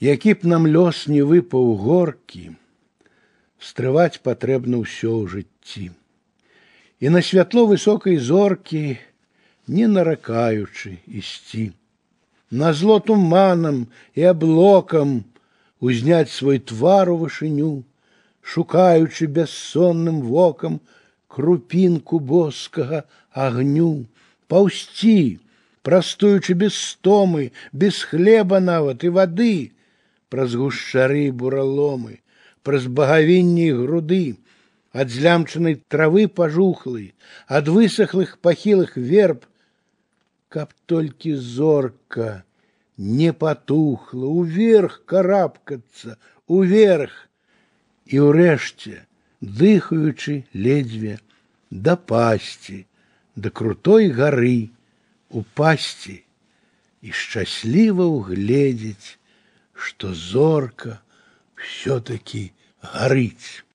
які б нам лёс не выпаў горкі, стрываць патрэбна ўсё ў жыцці. І на святло высокай зоркі, не наракаючы ісці. На зло туманам і аблокам узняць свой твар у вышыню, шукаючы бяссонным вокам крупінку боскага агню, паўсці, простуючы без стомы, без хлеба нават і вады, праз гушчары бураломы, праз багавінні груды, ад злямчанай травы пажухлай, ад высохлых пахілых верб, каб толькі зорка не потухла, уверх карабкацца, уверх, і ўрэшце, дыхаючы ледзьве да пасці, да крутой гары, упасці і шчасліва ўгледзець, што зорка все-таки горить.